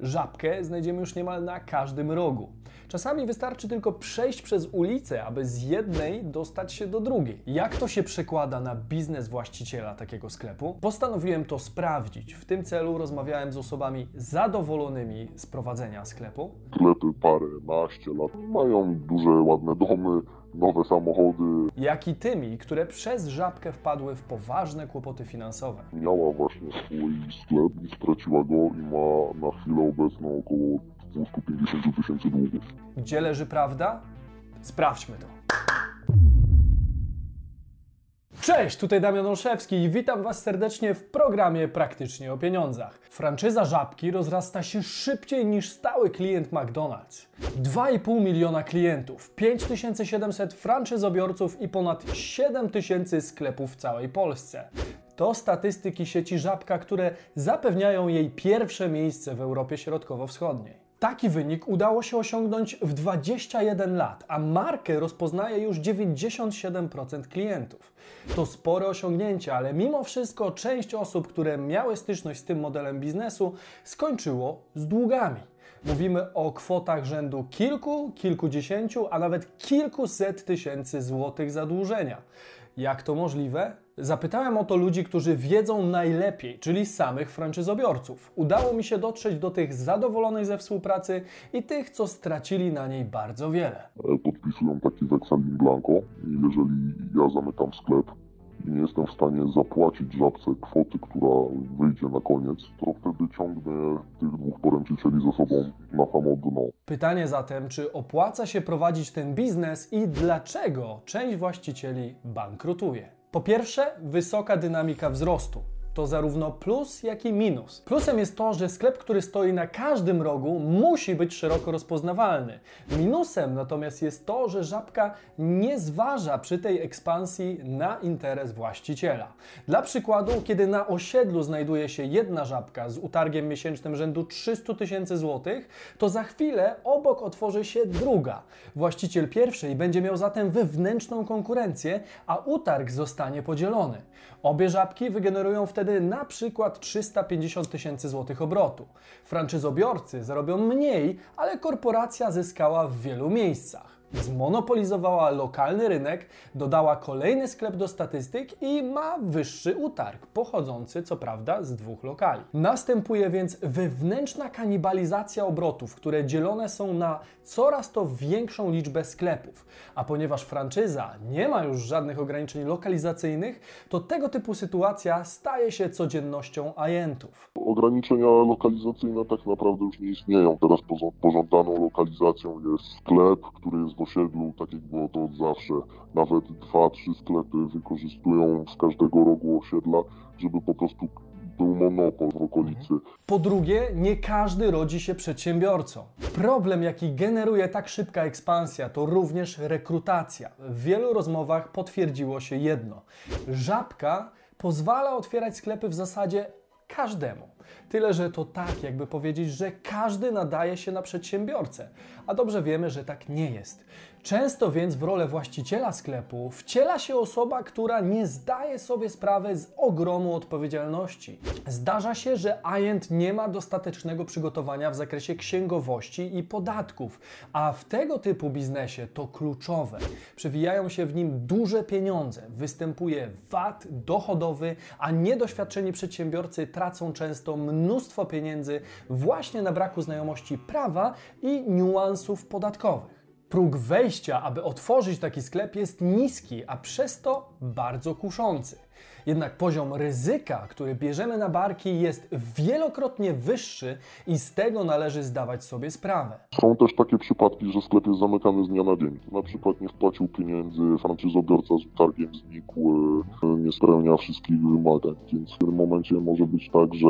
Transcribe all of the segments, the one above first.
Żabkę znajdziemy już niemal na każdym rogu. Czasami wystarczy tylko przejść przez ulicę, aby z jednej dostać się do drugiej. Jak to się przekłada na biznes właściciela takiego sklepu? Postanowiłem to sprawdzić. W tym celu rozmawiałem z osobami zadowolonymi z prowadzenia sklepu. sklepy parę, naście lat. Mają duże, ładne domy, nowe samochody. jak i tymi, które przez żabkę wpadły w poważne kłopoty finansowe. Miała właśnie swój sklep i straciła go i ma na chwilę obecną około 250 tysięcy długów. Gdzie leży prawda? Sprawdźmy to. Cześć, tutaj Damian Olszewski i witam Was serdecznie w programie Praktycznie o Pieniądzach. Franczyza Żabki rozrasta się szybciej niż stały klient McDonald's. 2,5 miliona klientów, 5700 franczyzobiorców i ponad 7000 sklepów w całej Polsce. To statystyki sieci Żabka, które zapewniają jej pierwsze miejsce w Europie Środkowo-Wschodniej. Taki wynik udało się osiągnąć w 21 lat, a markę rozpoznaje już 97% klientów. To spore osiągnięcie, ale mimo wszystko część osób, które miały styczność z tym modelem biznesu, skończyło z długami. Mówimy o kwotach rzędu kilku, kilkudziesięciu, a nawet kilkuset tysięcy złotych zadłużenia. Jak to możliwe? Zapytałem o to ludzi, którzy wiedzą najlepiej, czyli samych franczyzobiorców. Udało mi się dotrzeć do tych zadowolonych ze współpracy i tych, co stracili na niej bardzo wiele. E, Podpisują taki weksel in blanco jeżeli ja zamykam sklep i nie jestem w stanie zapłacić żabce kwoty, która wyjdzie na koniec, to wtedy ciągnę tych dwóch poręczycieli ze sobą na samo dno. Pytanie zatem, czy opłaca się prowadzić ten biznes i dlaczego część właścicieli bankrutuje? Po pierwsze, wysoka dynamika wzrostu. To zarówno plus, jak i minus. Plusem jest to, że sklep, który stoi na każdym rogu, musi być szeroko rozpoznawalny. Minusem natomiast jest to, że żabka nie zważa przy tej ekspansji na interes właściciela. Dla przykładu, kiedy na osiedlu znajduje się jedna żabka z utargiem miesięcznym rzędu 300 tysięcy złotych, to za chwilę obok otworzy się druga. Właściciel pierwszej będzie miał zatem wewnętrzną konkurencję, a utarg zostanie podzielony. Obie żabki wygenerują wtedy na przykład 350 tysięcy złotych obrotu. Franczyzobiorcy zarobią mniej, ale korporacja zyskała w wielu miejscach. Zmonopolizowała lokalny rynek, dodała kolejny sklep do statystyk i ma wyższy utarg, pochodzący co prawda z dwóch lokali. Następuje więc wewnętrzna kanibalizacja obrotów, które dzielone są na coraz to większą liczbę sklepów. A ponieważ franczyza nie ma już żadnych ograniczeń lokalizacyjnych, to tego typu sytuacja staje się codziennością agentów. Ograniczenia lokalizacyjne tak naprawdę już nie istnieją. Teraz pożądaną lokalizacją jest sklep, który jest osiedlu, tak jak było to od zawsze. Nawet dwa, trzy sklepy wykorzystują z każdego rogu osiedla, żeby po prostu był monopol w okolicy. Po drugie, nie każdy rodzi się przedsiębiorcą. Problem, jaki generuje tak szybka ekspansja, to również rekrutacja. W wielu rozmowach potwierdziło się jedno: żabka pozwala otwierać sklepy w zasadzie każdemu. Tyle, że to tak, jakby powiedzieć, że każdy nadaje się na przedsiębiorcę. A dobrze wiemy, że tak nie jest. Często więc w rolę właściciela sklepu wciela się osoba, która nie zdaje sobie sprawy z ogromu odpowiedzialności. Zdarza się, że agent nie ma dostatecznego przygotowania w zakresie księgowości i podatków, a w tego typu biznesie to kluczowe. Przewijają się w nim duże pieniądze, występuje VAT dochodowy, a niedoświadczeni przedsiębiorcy tracą często mnóstwo pieniędzy właśnie na braku znajomości prawa i niuansów podatkowych. Próg wejścia, aby otworzyć taki sklep, jest niski, a przez to bardzo kuszący. Jednak poziom ryzyka, który bierzemy na barki, jest wielokrotnie wyższy i z tego należy zdawać sobie sprawę. Są też takie przypadki, że sklep jest zamykany z dnia na dzień. Na przykład nie wpłacił pieniędzy, franczyzobiorca z utargiem znikł, e, nie spełnia wszystkich wymagań. Więc w tym momencie może być tak, że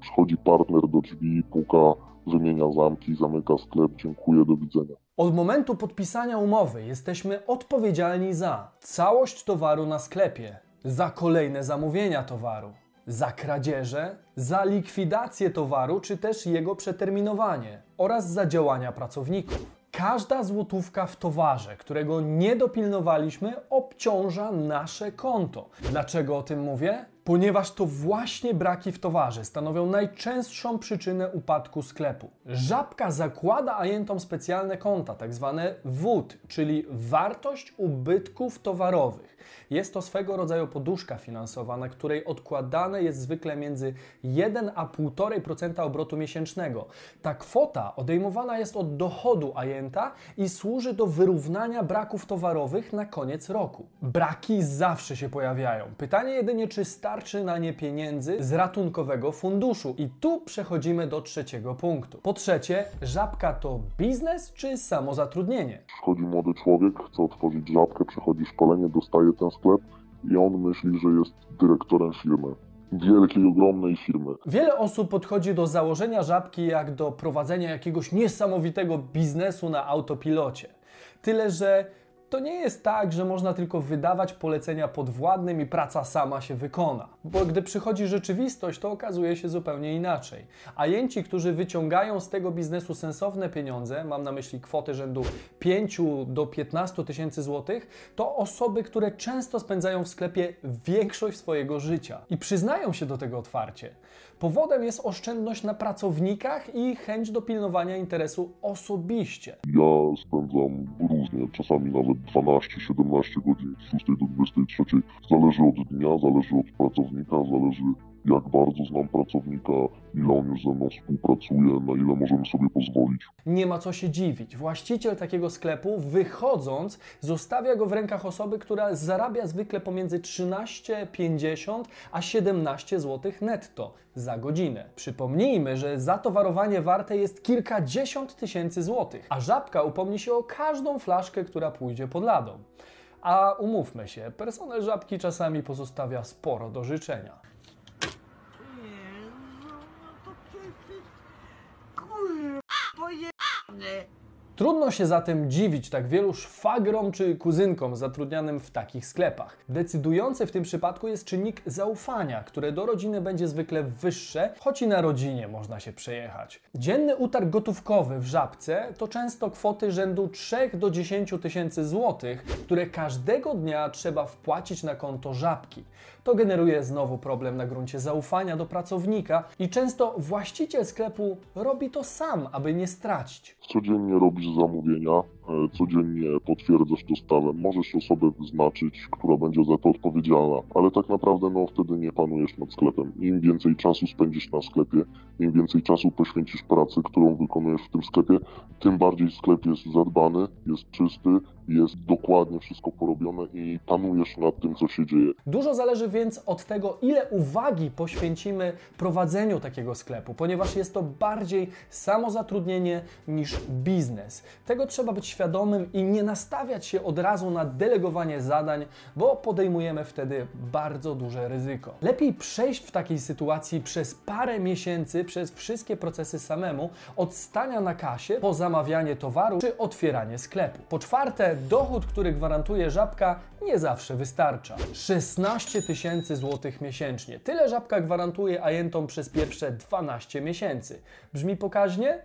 przychodzi partner do drzwi, puka, wymienia zamki, zamyka sklep, dziękuję, do widzenia. Od momentu podpisania umowy jesteśmy odpowiedzialni za całość towaru na sklepie, za kolejne zamówienia towaru, za kradzieże, za likwidację towaru czy też jego przeterminowanie oraz za działania pracowników. Każda złotówka w towarze, którego nie dopilnowaliśmy, obciąża nasze konto. Dlaczego o tym mówię? Ponieważ to właśnie braki w towarze stanowią najczęstszą przyczynę upadku sklepu. Żabka zakłada ajentom specjalne konta, tak zwane WUT, czyli wartość ubytków towarowych. Jest to swego rodzaju poduszka finansowa, na której odkładane jest zwykle między 1 a 1,5% obrotu miesięcznego. Ta kwota odejmowana jest od dochodu ajenta i służy do wyrównania braków towarowych na koniec roku. Braki zawsze się pojawiają. Pytanie jedynie, czy starczy na nie pieniędzy z ratunkowego funduszu. I tu przechodzimy do trzeciego punktu. Po trzecie, żabka to biznes czy samozatrudnienie? Przychodzi młody człowiek, chce otworzyć żabkę, przechodzi szkolenie, dostaje ten sklep i on myśli, że jest dyrektorem firmy. Wielkiej, ogromnej firmy. Wiele osób podchodzi do założenia żabki jak do prowadzenia jakiegoś niesamowitego biznesu na autopilocie. Tyle, że to nie jest tak, że można tylko wydawać polecenia podwładnym i praca sama się wykona. Bo gdy przychodzi rzeczywistość, to okazuje się zupełnie inaczej. Ajenci, którzy wyciągają z tego biznesu sensowne pieniądze, mam na myśli kwoty rzędu 5 do 15 tysięcy złotych, to osoby, które często spędzają w sklepie większość swojego życia. I przyznają się do tego otwarcie. Powodem jest oszczędność na pracownikach i chęć dopilnowania interesu osobiście. Ja spędzam różnie, czasami nawet 12-17 godzin z 6 do 23. Zależy od dnia, zależy od pracownika, zależy jak bardzo znam pracownika, ile on już ze mną współpracuje, na ile możemy sobie pozwolić. Nie ma co się dziwić. Właściciel takiego sklepu, wychodząc, zostawia go w rękach osoby, która zarabia zwykle pomiędzy 13,50 a 17 zł netto za godzinę. Przypomnijmy, że zatowarowanie warte jest kilkadziesiąt tysięcy złotych, a żabka upomni się o każdą flaszkę, która pójdzie pod ladą. A umówmy się, personel żabki czasami pozostawia sporo do życzenia. Trudno się zatem dziwić tak wielu szwagrom czy kuzynkom zatrudnianym w takich sklepach. Decydujący w tym przypadku jest czynnik zaufania, które do rodziny będzie zwykle wyższe, choć i na rodzinie można się przejechać. Dzienny utarg gotówkowy w żabce to często kwoty rzędu 3 do 10 tysięcy złotych, które każdego dnia trzeba wpłacić na konto żabki. To generuje znowu problem na gruncie zaufania do pracownika i często właściciel sklepu robi to sam, aby nie stracić. Codziennie robisz zamówienia, e, codziennie potwierdzasz dostawę. Możesz osobę wyznaczyć, która będzie za to odpowiedzialna, ale tak naprawdę no wtedy nie panujesz nad sklepem. Im więcej czasu spędzisz na sklepie, im więcej czasu poświęcisz pracy, którą wykonujesz w tym sklepie, tym bardziej sklep jest zadbany, jest czysty, jest dokładnie wszystko porobione i panujesz nad tym, co się dzieje. Dużo zależy więc od tego, ile uwagi poświęcimy prowadzeniu takiego sklepu, ponieważ jest to bardziej samozatrudnienie niż biznes. Tego trzeba być świadomym i nie nastawiać się od razu na delegowanie zadań, bo podejmujemy wtedy bardzo duże ryzyko. Lepiej przejść w takiej sytuacji przez parę miesięcy przez wszystkie procesy samemu, od stania na kasie po zamawianie towaru czy otwieranie sklepu. Po czwarte, dochód, który gwarantuje żabka, nie zawsze wystarcza. 16 tysięcy złotych miesięcznie. Tyle żabka gwarantuje ajentom przez pierwsze 12 miesięcy. Brzmi pokaźnie?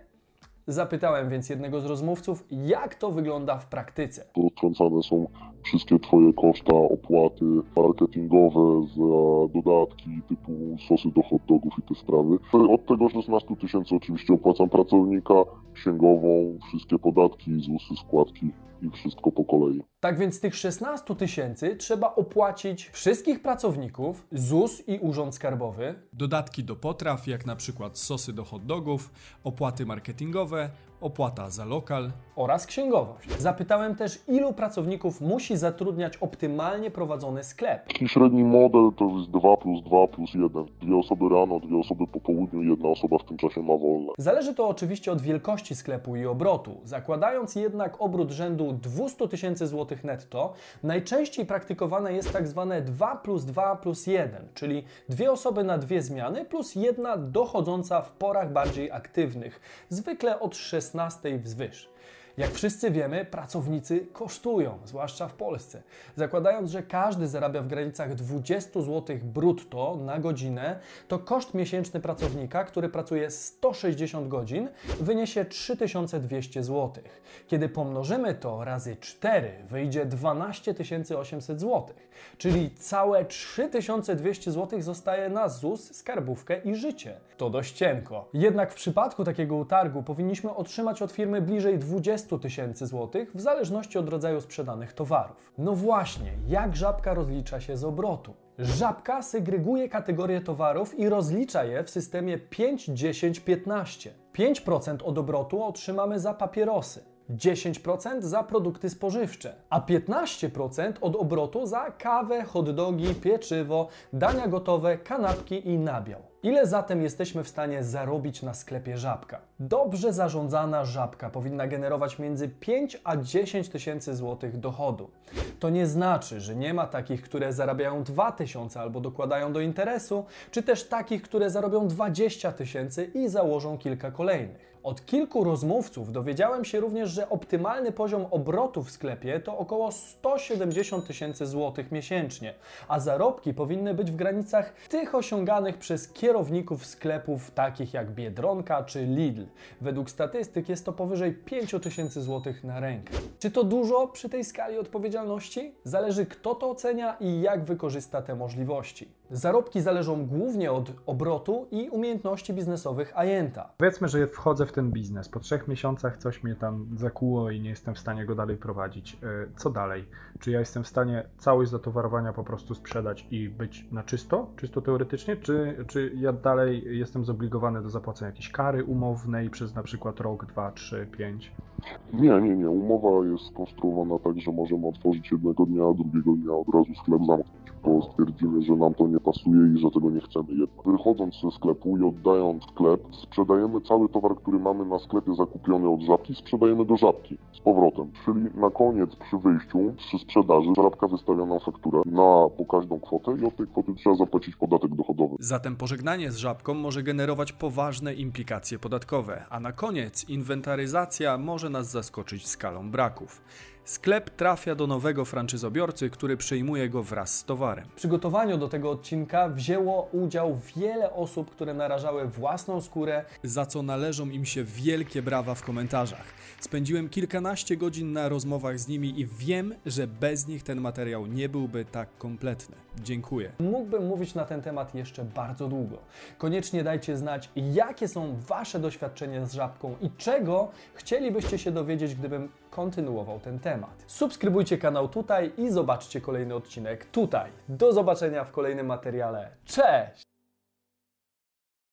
Zapytałem więc jednego z rozmówców, jak to wygląda w praktyce. Odtrącane są wszystkie Twoje koszta, opłaty marketingowe za dodatki typu sosy do hot dogów i te sprawy. Od tego 16 tysięcy oczywiście opłacam pracownika, księgową, wszystkie podatki, ZUSy, składki i wszystko po kolei. Tak więc z tych 16 tysięcy trzeba opłacić wszystkich pracowników, ZUS i Urząd Skarbowy, Dodatki do potraw, jak na przykład sosy do hot dogów, opłaty marketingowe, opłata za lokal. oraz księgowość. Zapytałem też, ilu pracowników musi zatrudniać optymalnie prowadzony sklep. Taki średni model to jest 2 plus 2 plus 1. Dwie osoby rano, dwie osoby po południu, jedna osoba w tym czasie ma wolne. Zależy to oczywiście od wielkości sklepu i obrotu. Zakładając jednak obrót rzędu 200 tysięcy złotych netto, najczęściej praktykowane jest tak zwane 2 plus 2 plus 1, czyli dwie osoby na dwie zmiany plus jedna dochodząca w porach bardziej aktywnych, zwykle od 16 wzwyż. Jak wszyscy wiemy, pracownicy kosztują, zwłaszcza w Polsce. Zakładając, że każdy zarabia w granicach 20 zł brutto na godzinę, to koszt miesięczny pracownika, który pracuje 160 godzin, wyniesie 3200 zł. Kiedy pomnożymy to razy 4, wyjdzie 12 800 zł, czyli całe 3200 zł zostaje na ZUS, skarbówkę i życie. To dość cienko. Jednak w przypadku takiego utargu powinniśmy otrzymać od firmy bliżej 20 tysięcy złotych w zależności od rodzaju sprzedanych towarów. No właśnie, jak żabka rozlicza się z obrotu? Żabka segreguje kategorie towarów i rozlicza je w systemie 5, 10, 15. 5% od obrotu otrzymamy za papierosy. 10% za produkty spożywcze, a 15% od obrotu za kawę, hot-dogi, pieczywo, dania gotowe, kanapki i nabiał. Ile zatem jesteśmy w stanie zarobić na sklepie żabka? Dobrze zarządzana żabka powinna generować między 5 a 10 tysięcy złotych dochodu. To nie znaczy, że nie ma takich, które zarabiają 2 tysiące albo dokładają do interesu, czy też takich, które zarobią 20 tysięcy i założą kilka kolejnych. Od kilku rozmówców dowiedziałem się również, że optymalny poziom obrotu w sklepie to około 170 tysięcy złotych miesięcznie, a zarobki powinny być w granicach tych osiąganych przez kierowników sklepów takich jak Biedronka czy Lidl. Według statystyk jest to powyżej 5 tysięcy złotych na rękę. Czy to dużo przy tej skali odpowiedzialności? Zależy kto to ocenia i jak wykorzysta te możliwości. Zarobki zależą głównie od obrotu i umiejętności biznesowych ajenta. Powiedzmy, że wchodzę w ten biznes. Po trzech miesiącach coś mnie tam zakuło i nie jestem w stanie go dalej prowadzić. E, co dalej? Czy ja jestem w stanie całość zatowarowania po prostu sprzedać i być na czysto, czysto teoretycznie, czy, czy ja dalej jestem zobligowany do zapłacenia jakiejś kary umownej przez na przykład rok, dwa, trzy, pięć? Nie, nie, nie. Umowa jest skonstruowana tak, że możemy otworzyć jednego dnia, a drugiego dnia od razu sklep zamknąć, bo stwierdzimy, że nam to nie pasuje i że tego nie chcemy jednak. Wychodząc ze sklepu i oddając sklep, sprzedajemy cały towar, który mamy na sklepie zakupiony od żabki, sprzedajemy do żabki z powrotem. Czyli na koniec przy wyjściu, przy sprzedaży, żabka wystawia nam fakturę na po każdą kwotę i od tej kwoty trzeba zapłacić podatek dochodowy. Zatem pożegnanie z żabką może generować poważne implikacje podatkowe, a na koniec inwentaryzacja może nas zaskoczyć skalą braków. Sklep trafia do nowego franczyzobiorcy, który przejmuje go wraz z towarem. W przygotowaniu do tego odcinka wzięło udział wiele osób, które narażały własną skórę za co należą im się wielkie brawa w komentarzach. Spędziłem kilkanaście godzin na rozmowach z nimi i wiem, że bez nich ten materiał nie byłby tak kompletny. Dziękuję. Mógłbym mówić na ten temat jeszcze bardzo długo. Koniecznie dajcie znać, jakie są Wasze doświadczenia z żabką i czego chcielibyście się dowiedzieć, gdybym kontynuował ten temat. Subskrybujcie kanał tutaj i zobaczcie kolejny odcinek tutaj. Do zobaczenia w kolejnym materiale. Cześć!